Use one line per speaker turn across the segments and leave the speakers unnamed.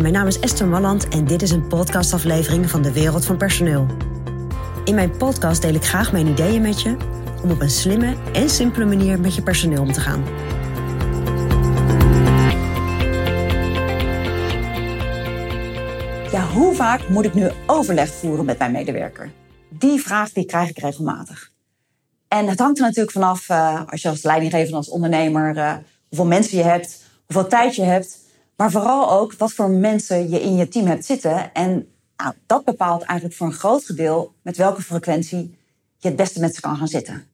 Mijn naam is Esther Malland en dit is een podcastaflevering van de Wereld van Personeel. In mijn podcast deel ik graag mijn ideeën met je om op een slimme en simpele manier met je personeel om te gaan.
Ja, hoe vaak moet ik nu overleg voeren met mijn medewerker? Die vraag die krijg ik regelmatig. En het hangt er natuurlijk vanaf, uh, als je als leidinggevende, als ondernemer, uh, hoeveel mensen je hebt, hoeveel tijd je hebt. Maar vooral ook wat voor mensen je in je team hebt zitten. En nou, dat bepaalt eigenlijk voor een groot gedeelte met welke frequentie je het beste met ze kan gaan zitten.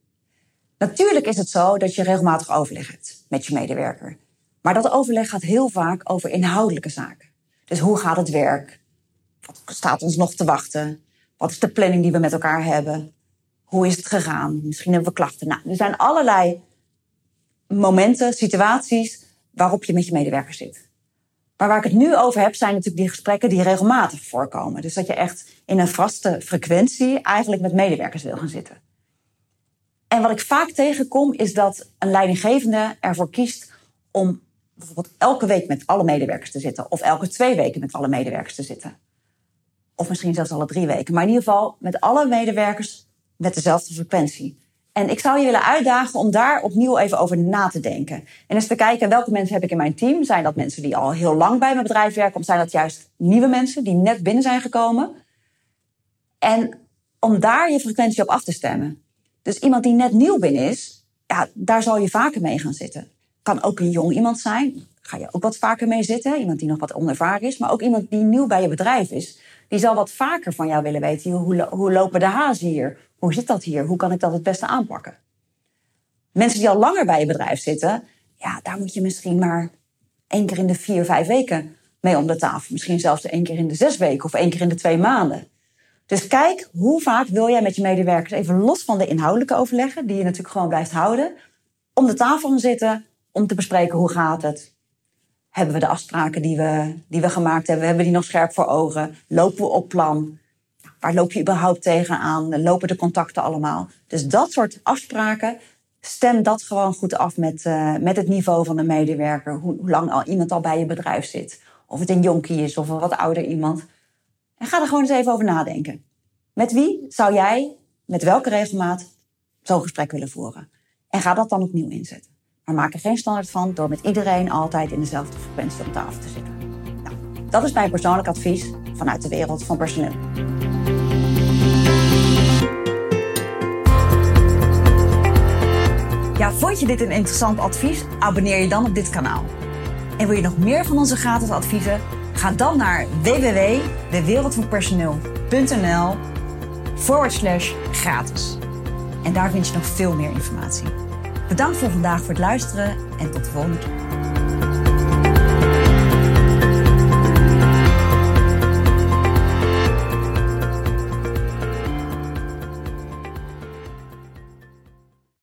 Natuurlijk is het zo dat je regelmatig overleg hebt met je medewerker. Maar dat overleg gaat heel vaak over inhoudelijke zaken. Dus hoe gaat het werk? Wat staat ons nog te wachten? Wat is de planning die we met elkaar hebben? Hoe is het gegaan? Misschien hebben we klachten. Nou, er zijn allerlei momenten, situaties waarop je met je medewerker zit. Maar waar ik het nu over heb, zijn natuurlijk die gesprekken die regelmatig voorkomen. Dus dat je echt in een vaste frequentie eigenlijk met medewerkers wil gaan zitten. En wat ik vaak tegenkom, is dat een leidinggevende ervoor kiest om bijvoorbeeld elke week met alle medewerkers te zitten. Of elke twee weken met alle medewerkers te zitten. Of misschien zelfs alle drie weken. Maar in ieder geval met alle medewerkers met dezelfde frequentie. En ik zou je willen uitdagen om daar opnieuw even over na te denken. En eens te kijken welke mensen heb ik in mijn team. Zijn dat mensen die al heel lang bij mijn bedrijf werken? Of zijn dat juist nieuwe mensen die net binnen zijn gekomen? En om daar je frequentie op af te stemmen. Dus iemand die net nieuw binnen is, ja, daar zal je vaker mee gaan zitten. Kan ook een jong iemand zijn. Ga je ook wat vaker mee zitten. Iemand die nog wat onervaren is. Maar ook iemand die nieuw bij je bedrijf is. Die zal wat vaker van jou willen weten. Hoe, hoe lopen de hazen hier? Hoe zit dat hier? Hoe kan ik dat het beste aanpakken? Mensen die al langer bij je bedrijf zitten, ja, daar moet je misschien maar één keer in de vier, vijf weken mee om de tafel. Misschien zelfs één keer in de zes weken of één keer in de twee maanden. Dus kijk, hoe vaak wil jij met je medewerkers, even los van de inhoudelijke overleggen, die je natuurlijk gewoon blijft houden, om de tafel gaan zitten om te bespreken hoe gaat het. Hebben we de afspraken die we, die we gemaakt hebben, hebben we die nog scherp voor ogen? Lopen we op plan? Waar loop je überhaupt tegenaan? Lopen de contacten allemaal? Dus dat soort afspraken, stem dat gewoon goed af met, uh, met het niveau van de medewerker. Hoe, hoe, lang al iemand al bij je bedrijf zit. Of het een jonkie is of een wat ouder iemand. En ga er gewoon eens even over nadenken. Met wie zou jij, met welke regelmaat, zo'n gesprek willen voeren? En ga dat dan opnieuw inzetten. Maar maak er geen standaard van door met iedereen altijd in dezelfde frequentie op tafel te zitten. Nou, dat is mijn persoonlijk advies vanuit de wereld van personeel. Ja, vond je dit een interessant advies? Abonneer je dan op dit kanaal. En wil je nog meer van onze gratis adviezen? Ga dan naar www.dewereldvanpersoneel.nl forward slash gratis. En daar vind je nog veel meer informatie. Bedankt voor vandaag voor het luisteren en tot de volgende keer.